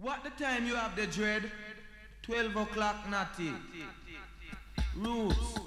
What the time you have the dread? 12 o'clock, natty. Roots.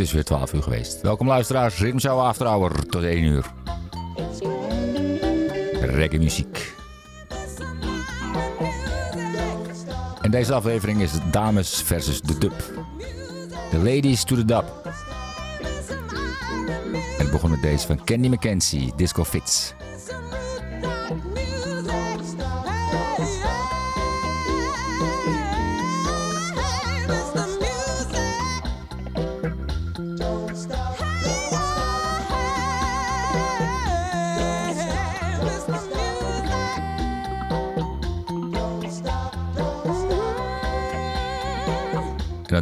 Is weer 12 uur geweest. Welkom luisteraars, Rimshow After Hour tot 1 uur. Reggae muziek. En deze aflevering is dames versus de dub. The ladies to the dub. En het begon met deze van Candy McKenzie, Disco Fits.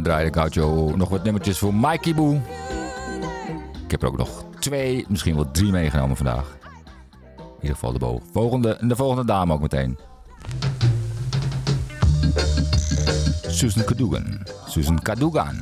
Dan draaide Gaucho nog wat nummertjes voor Mikey Boo. Ik heb er ook nog twee, misschien wel drie meegenomen vandaag. In ieder geval de volgende, de volgende dame ook meteen. Susan Cadogan. Susan Cadogan.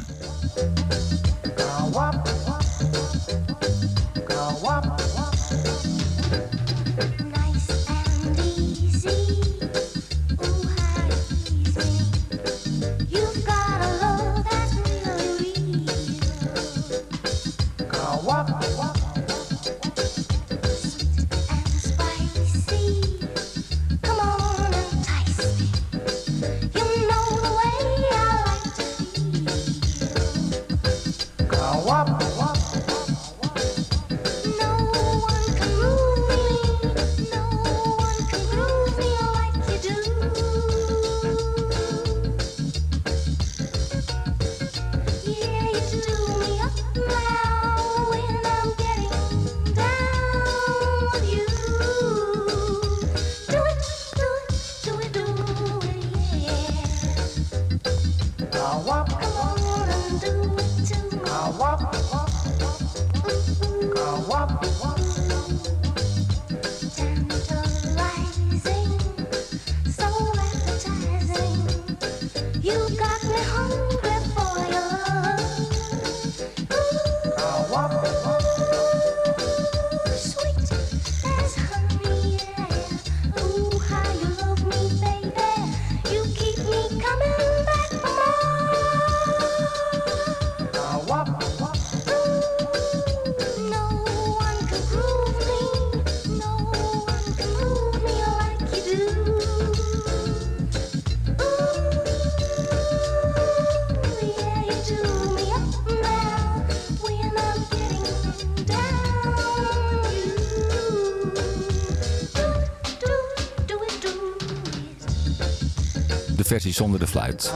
Zonder de fluit.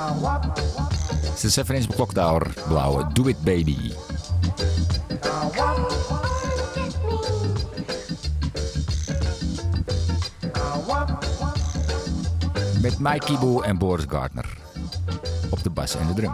Het is 7 inch blauwe Do It Baby. Met Mikey Boo en Boris Gardner op de bas en de drum.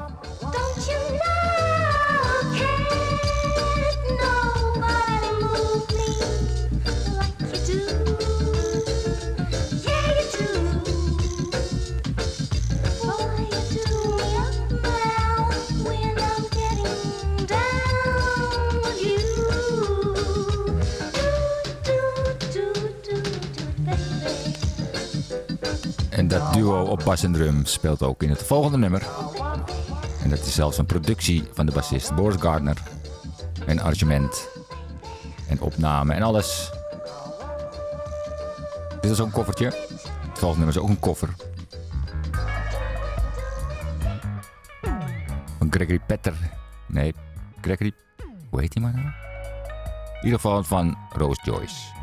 Duo op bas en drum speelt ook in het volgende nummer. En dat is zelfs een productie van de bassist Boris Gardner. En arrangement. En opname en alles. Dit is ook een koffertje. Het volgende nummer is ook een koffer. Van Gregory Petter. Nee, Gregory... Hoe heet hij maar nou? In ieder geval van Rose Joyce.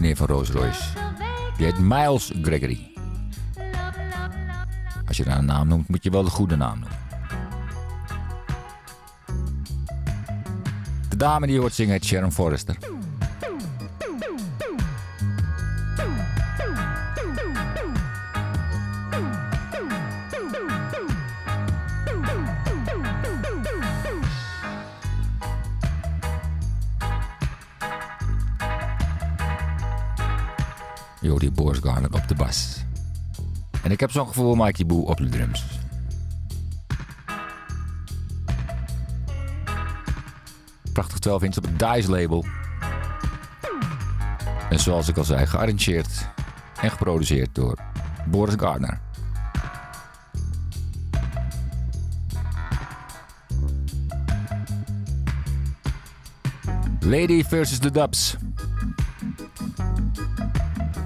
Meneer van Rolls Royce. Die heet Miles Gregory. Als je daar een naam noemt, moet je wel de goede naam noemen. De dame die hoort zingen heet Sharon Forrester. Ik heb zo'n gevoel Mikey Boo op de drums. Prachtig 12 inch op het Dice label. En zoals ik al zei, gearrangeerd en geproduceerd door Boris Gardner. Lady versus the Dubs.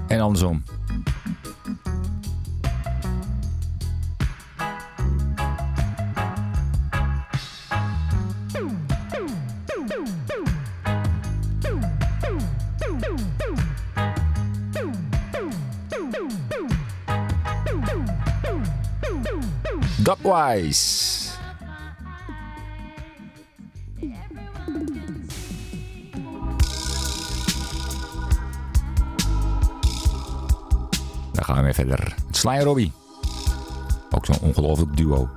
En andersom. Dubwise. Dan gaan we weer verder. Sly en Robbie. Ook zo'n ongelooflijk duo.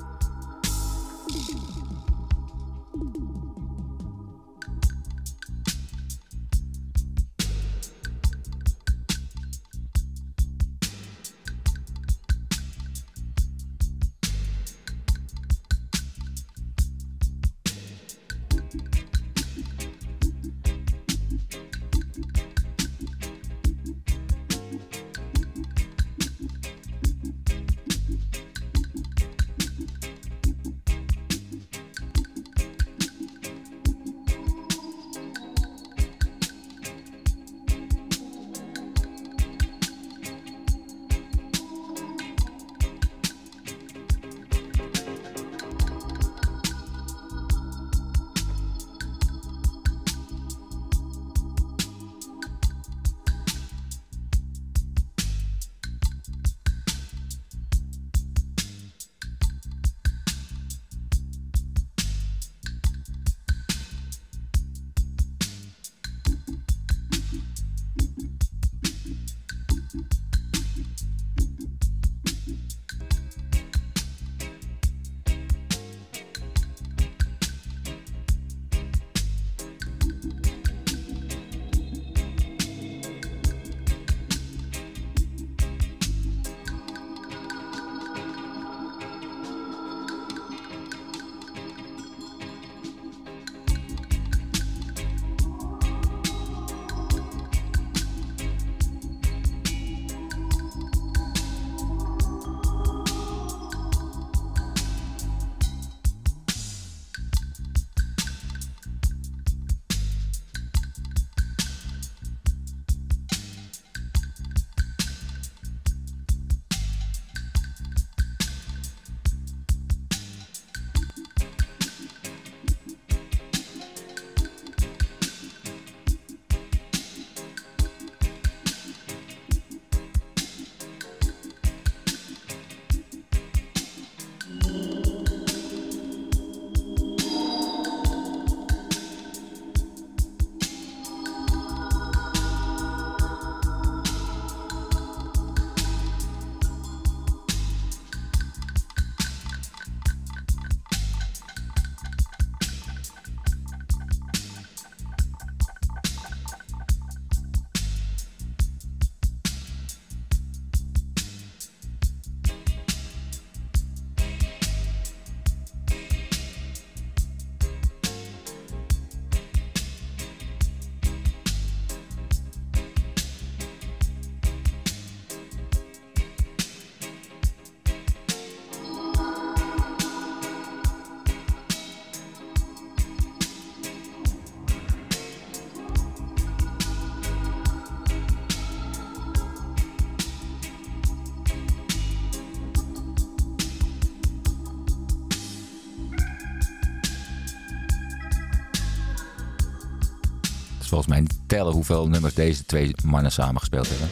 volgens mij tellen hoeveel nummers deze twee mannen samen gespeeld hebben.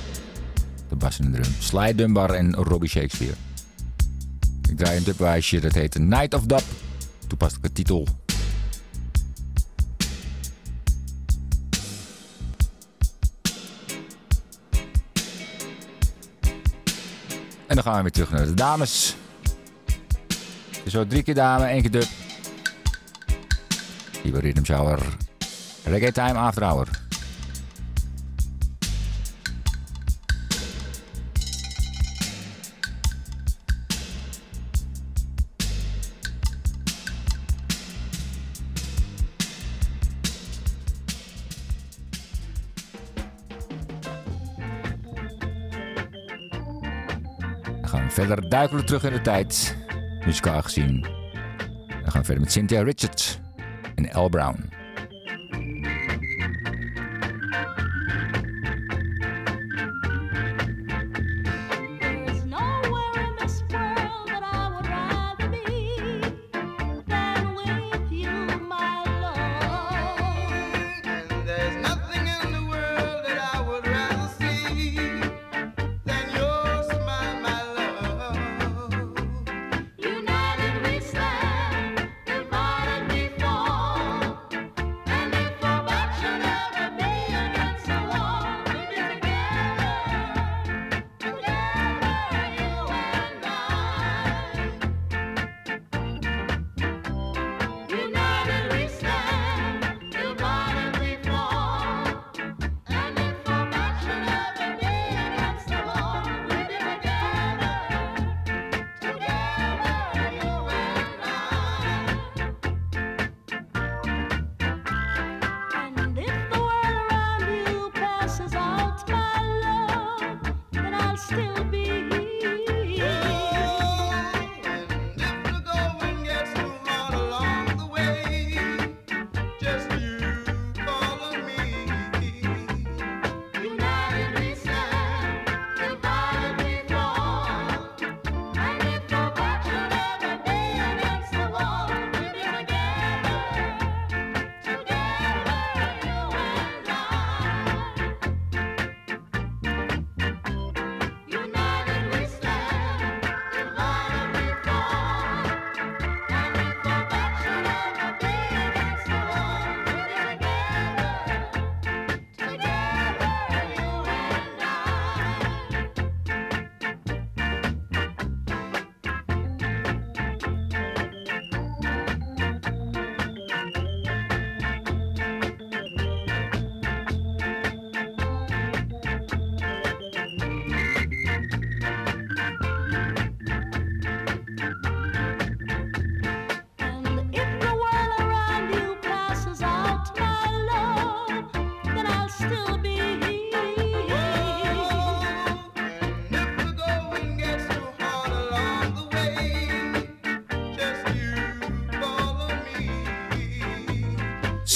De bas en de drum. Sly Dunbar en Robbie Shakespeare. Ik draai een dubwijsje, dat heet Night of Dub. de titel. En dan gaan we weer terug naar de dames. Zo drie keer dame, één keer dub. Nieuwe Rhythm Shower. Reggae Time After Hour. We gaan verder duikelen terug in de tijd, muzikaal gezien. We gaan verder met Cynthia Richards en El Brown.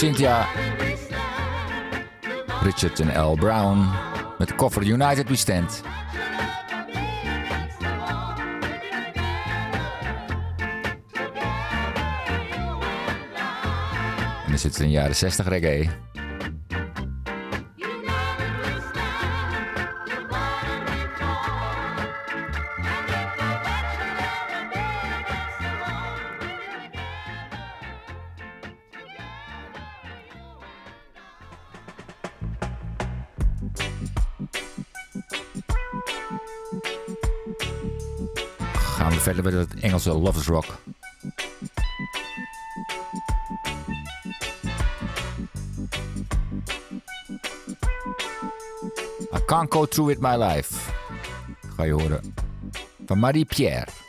Cynthia, Richard en L. Brown met de koffer United We Stand. En zitten zit de jaren 60 reggae. Amerikaanse lovers rock. I can't go through with my life. Ga je horen. Van Marie Pierre.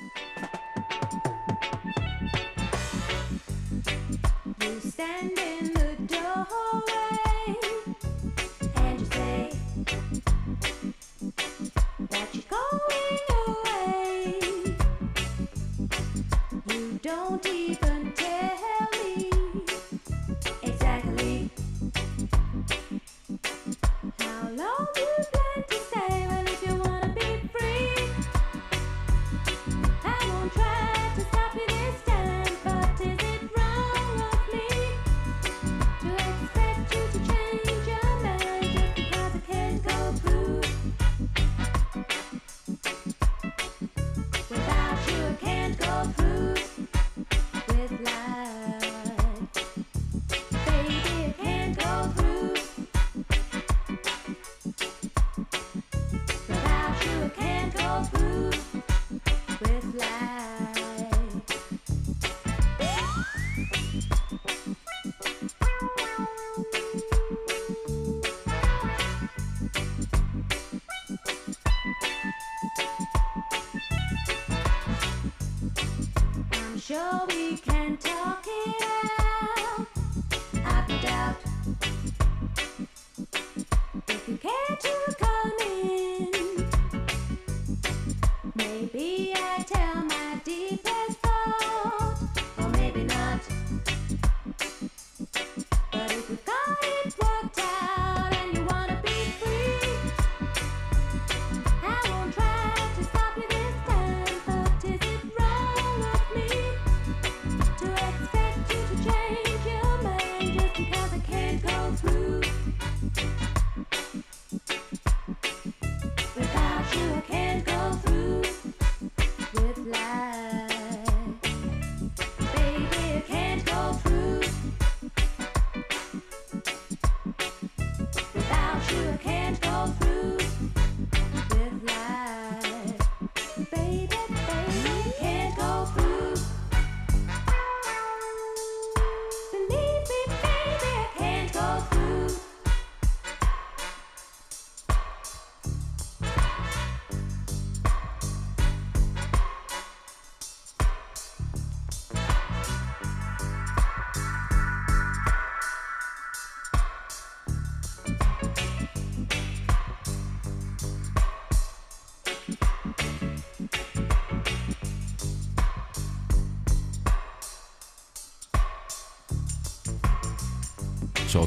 fly.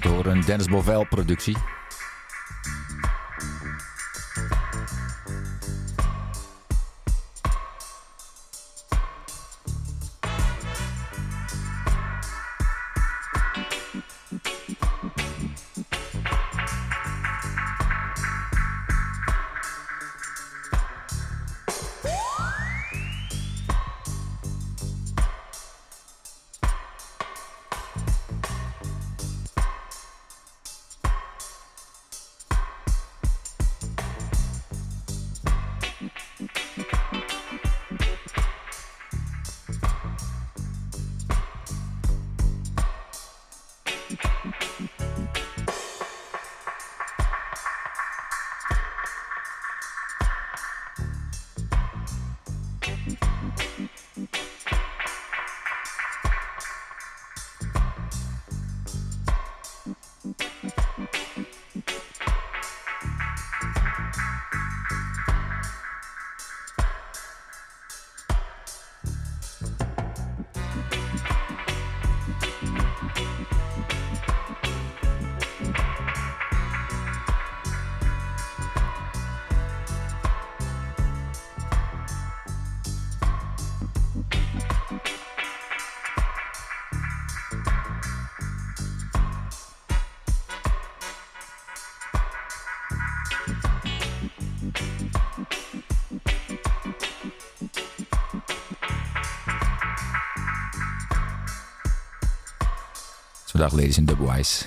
door een Dennis Bovel productie. dag, ladies en dubwise.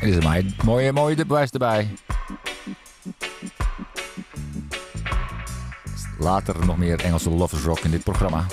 Dit is een mooie, mooie dubwise erbij. Later nog meer Engelse lovers rock in dit programma.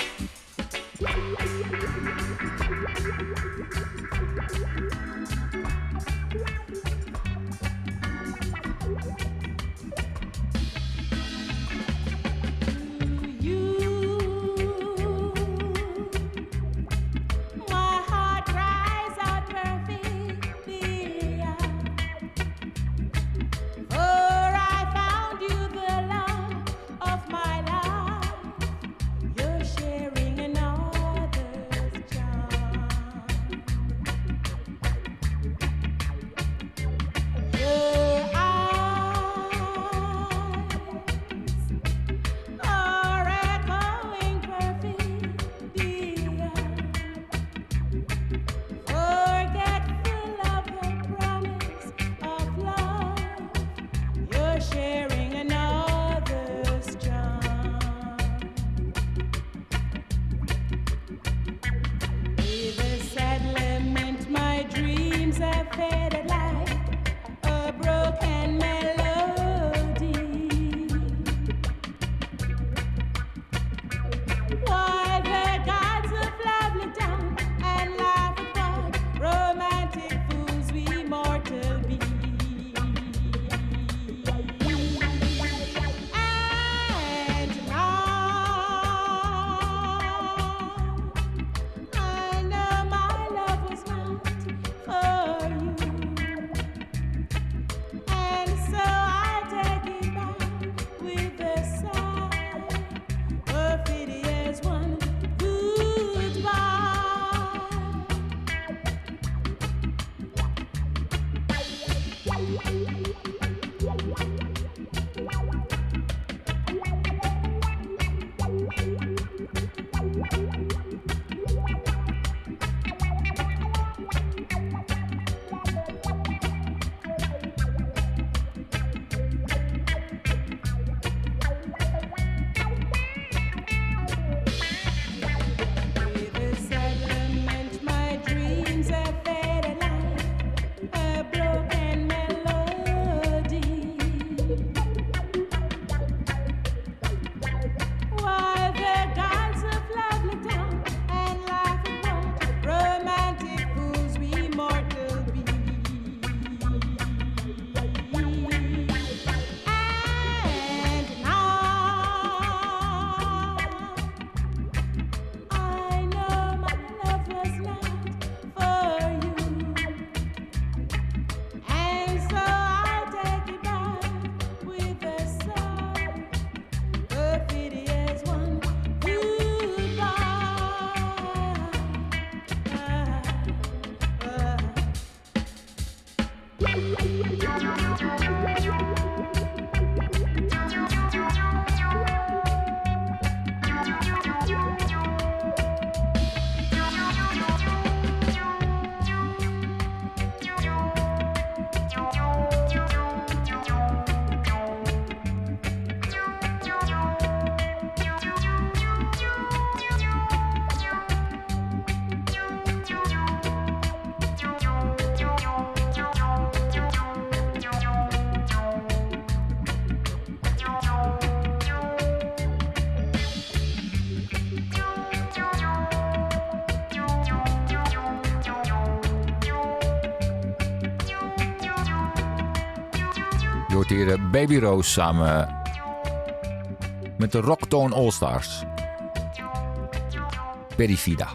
Bye. Je hoort hier eh, Baby Rose samen met de Rocktone All Stars. Perifida.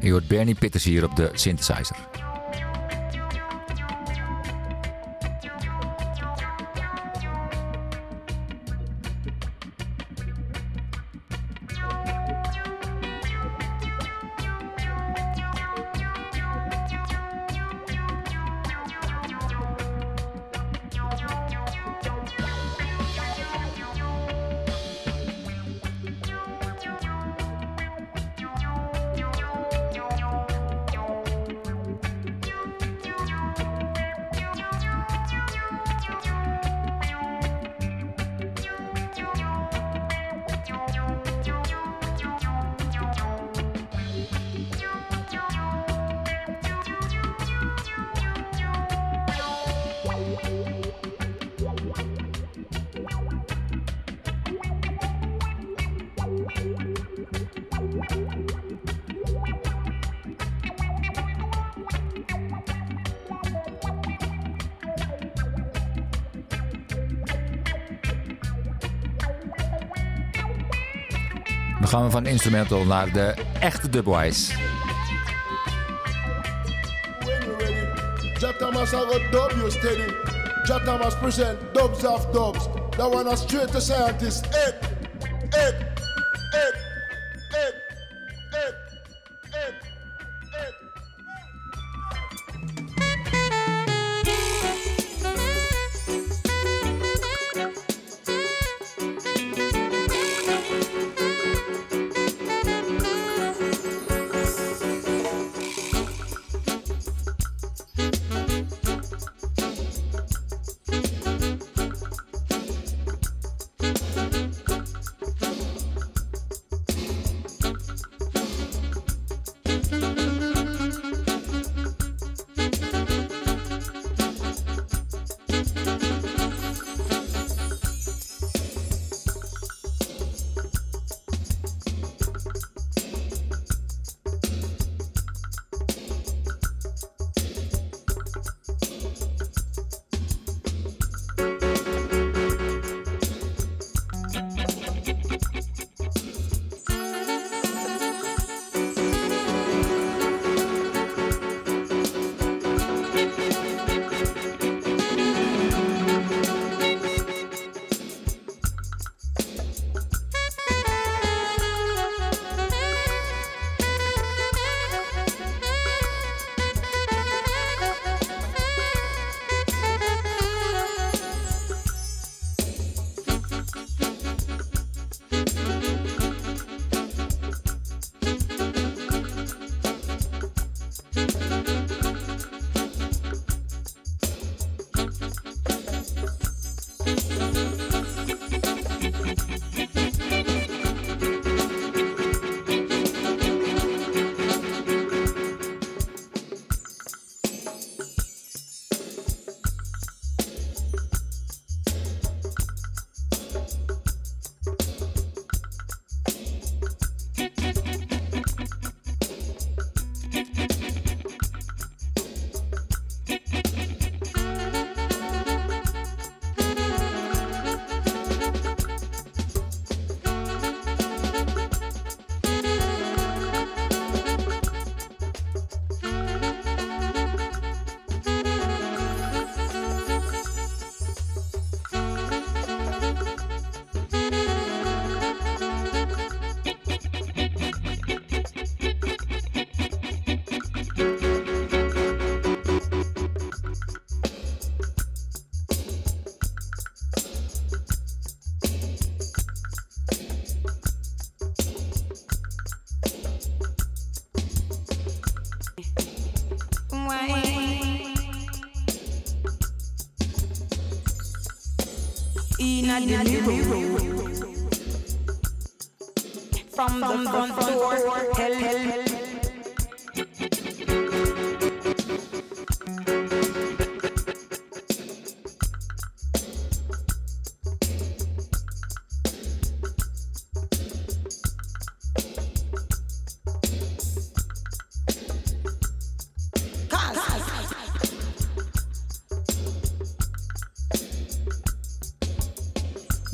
Je hoort Bernie Pitters hier op de synthesizer. van instrumental naar de echte dubwise. Jatamas I got dub you steady. Jatamas present dubs of dubs. That one is straight to scientist.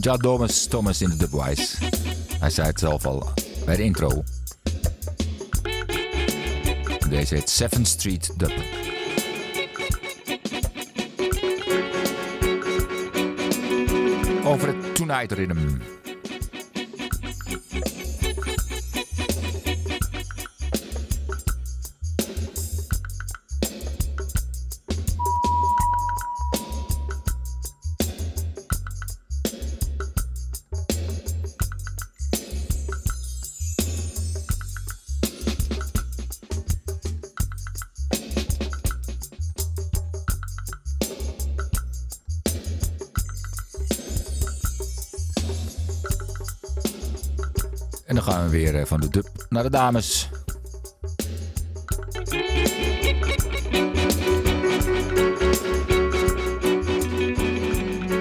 Ja Thomas, Thomas in de Dubwise. Hij zei het zelf al bij de intro. Deze heet 7th Street Dub. Over het Tonight Rhythm. gaan we weer eh, van de dub naar de dames.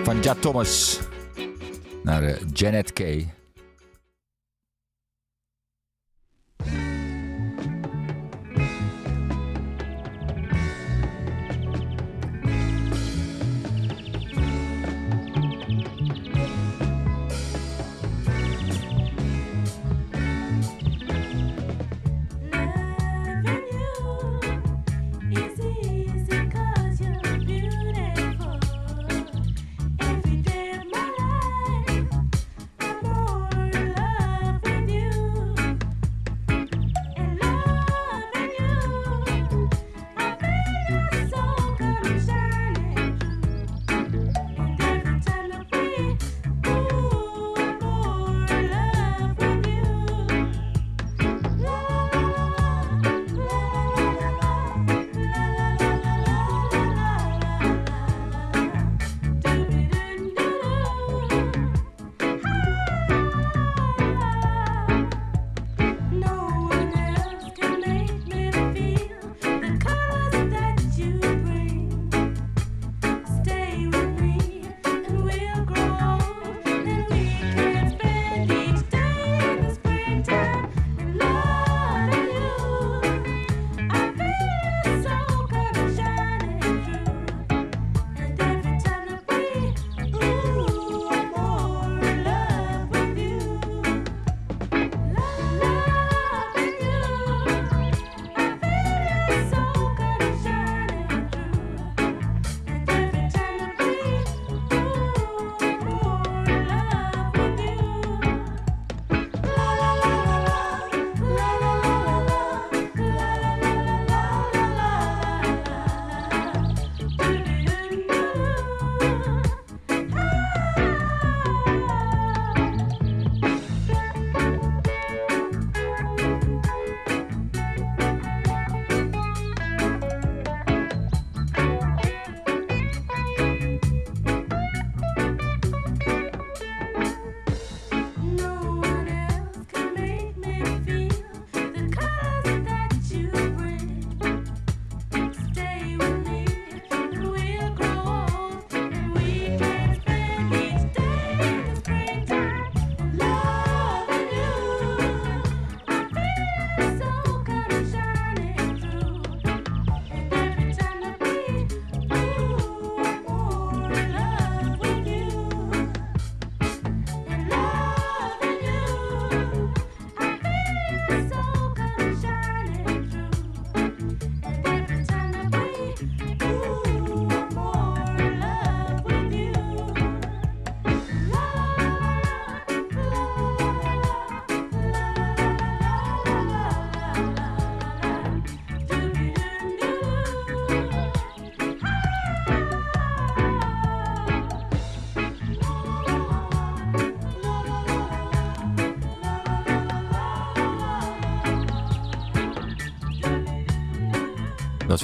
Van Ja Thomas naar eh, Janet Kay.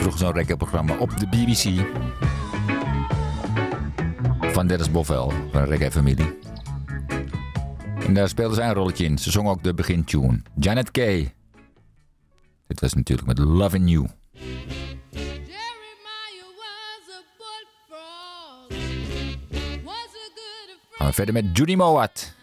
vroeg zo'n recordprogramma op de BBC. Van Dennis Bovel, van de reggae-familie. En daar speelde zij een rolletje in. Ze zong ook de begintune. Janet Kay. Dit was natuurlijk met Loving You. Gaan we verder met Judy Mowat.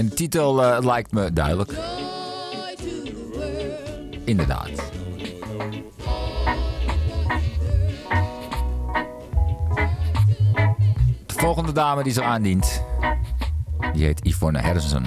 En de titel eh, lijkt me duidelijk. Inderdaad. De volgende dame die zich aandient, die heet Yvonne Harrison.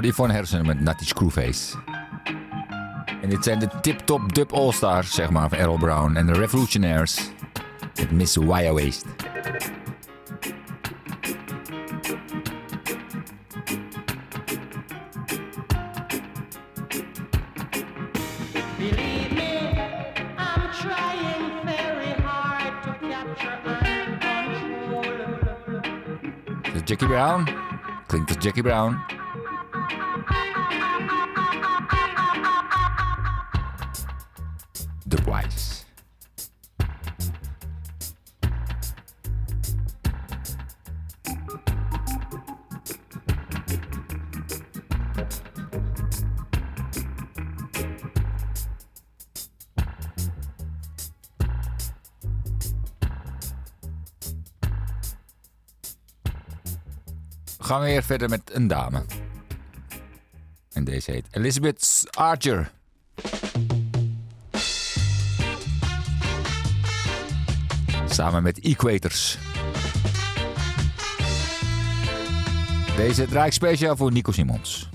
Jordi van Hersen met Natty Screwface. En dit zijn de tip-top dub all-stars, zeg maar, van Errol Brown. En de Revolutionaires met Miss Wire het Jackie Brown? Klinkt als Jackie Brown. Gaan weer verder met een dame. En deze heet Elizabeth Archer. Samen met Equators. Deze draai ik speciaal voor Nico Simons.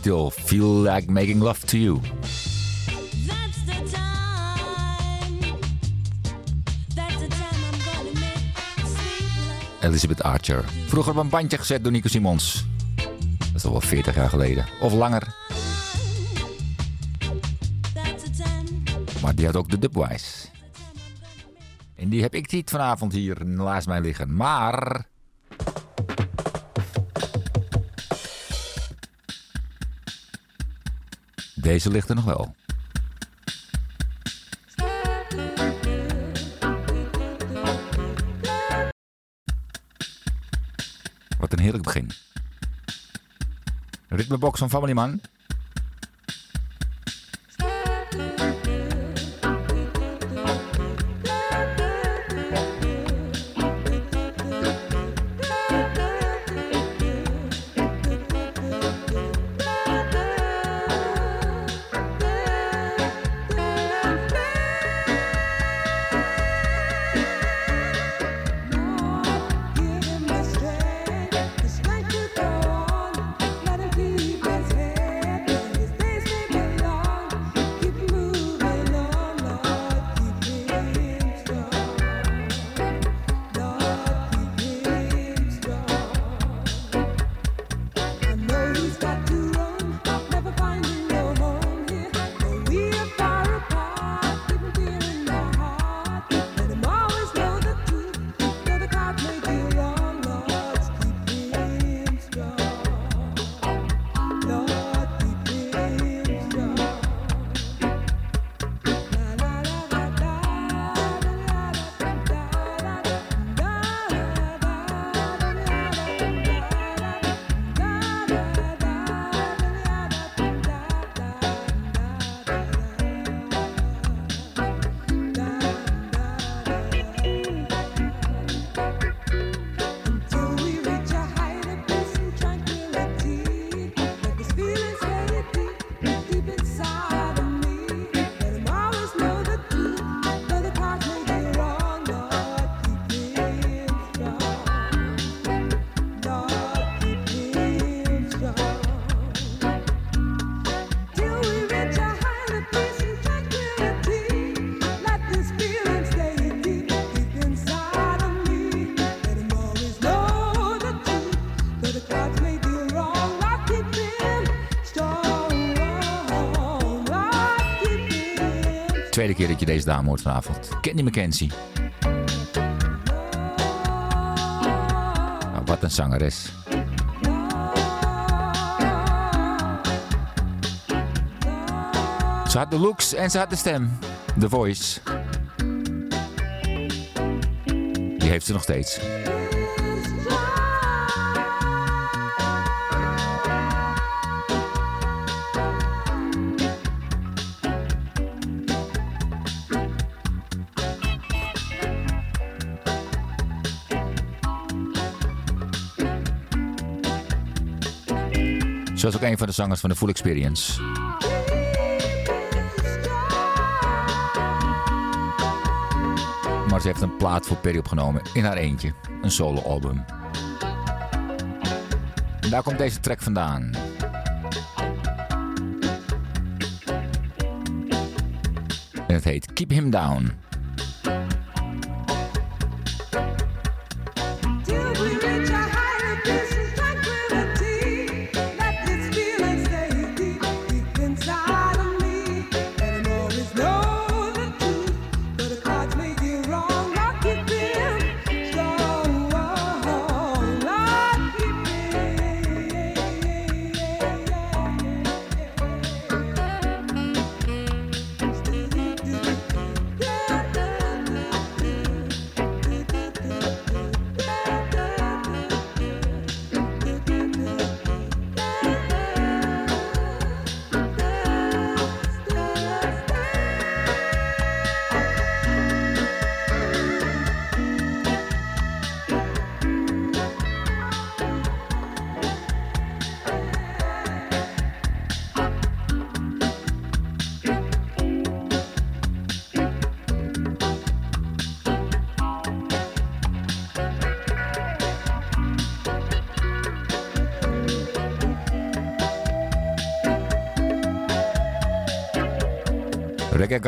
Titel Feel Like Making Love to You. That's the time. That's the time I'm gonna make sweet love. Elizabeth Archer. Vroeger op een bandje gezet door Nico Simons. Dat is al wel 40 jaar geleden. Of langer. Maar die had ook de Dubwise. En die heb ik niet vanavond hier naast mij liggen. Maar... Deze ligt er nog wel. Wat een heerlijk begin. Ritmebox van Family Man. Dat je deze dame hoort vanavond. Candy McKenzie. Nou, wat een zangeres. Ze had de looks en ze had de stem. De voice. Die heeft ze nog steeds. Was ook een van de zangers van de Full Experience. Maar ze heeft een plaat voor Perry opgenomen in haar eentje. Een solo-album. En daar komt deze track vandaan. En het heet Keep Him Down.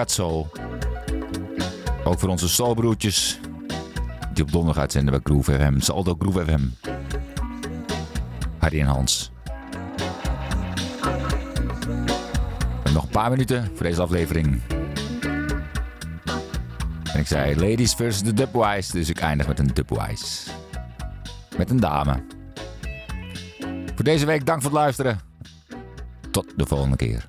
Soul. Ook voor onze soulbroertjes. Die op donderdag uitzenden bij Groove FM. Saldo Groove FM. Harry en Hans. Nog een paar minuten voor deze aflevering. En ik zei ladies versus de dubwise. Dus ik eindig met een dubwise. Met een dame. Voor deze week dank voor het luisteren. Tot de volgende keer.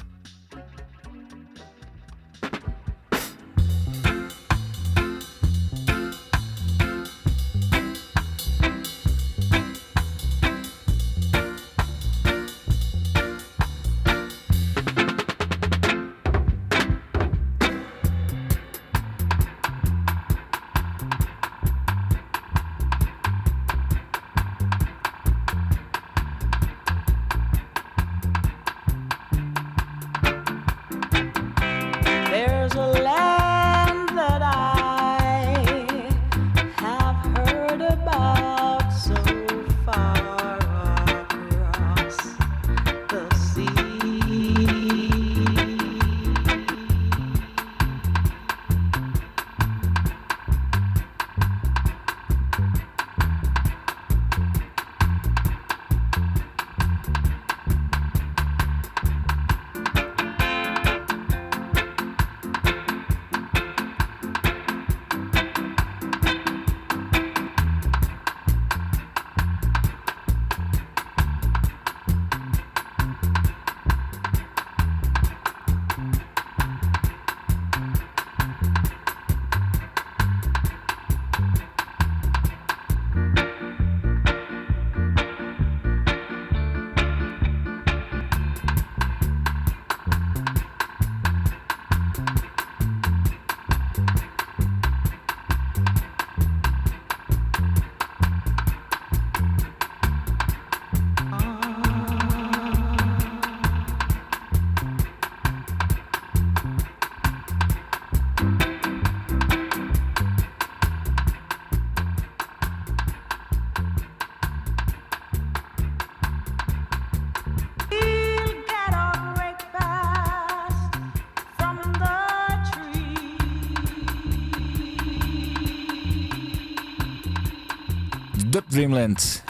Dreamland.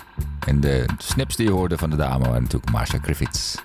En de snips die je hoorde van de dame waren natuurlijk Marsha Griffiths.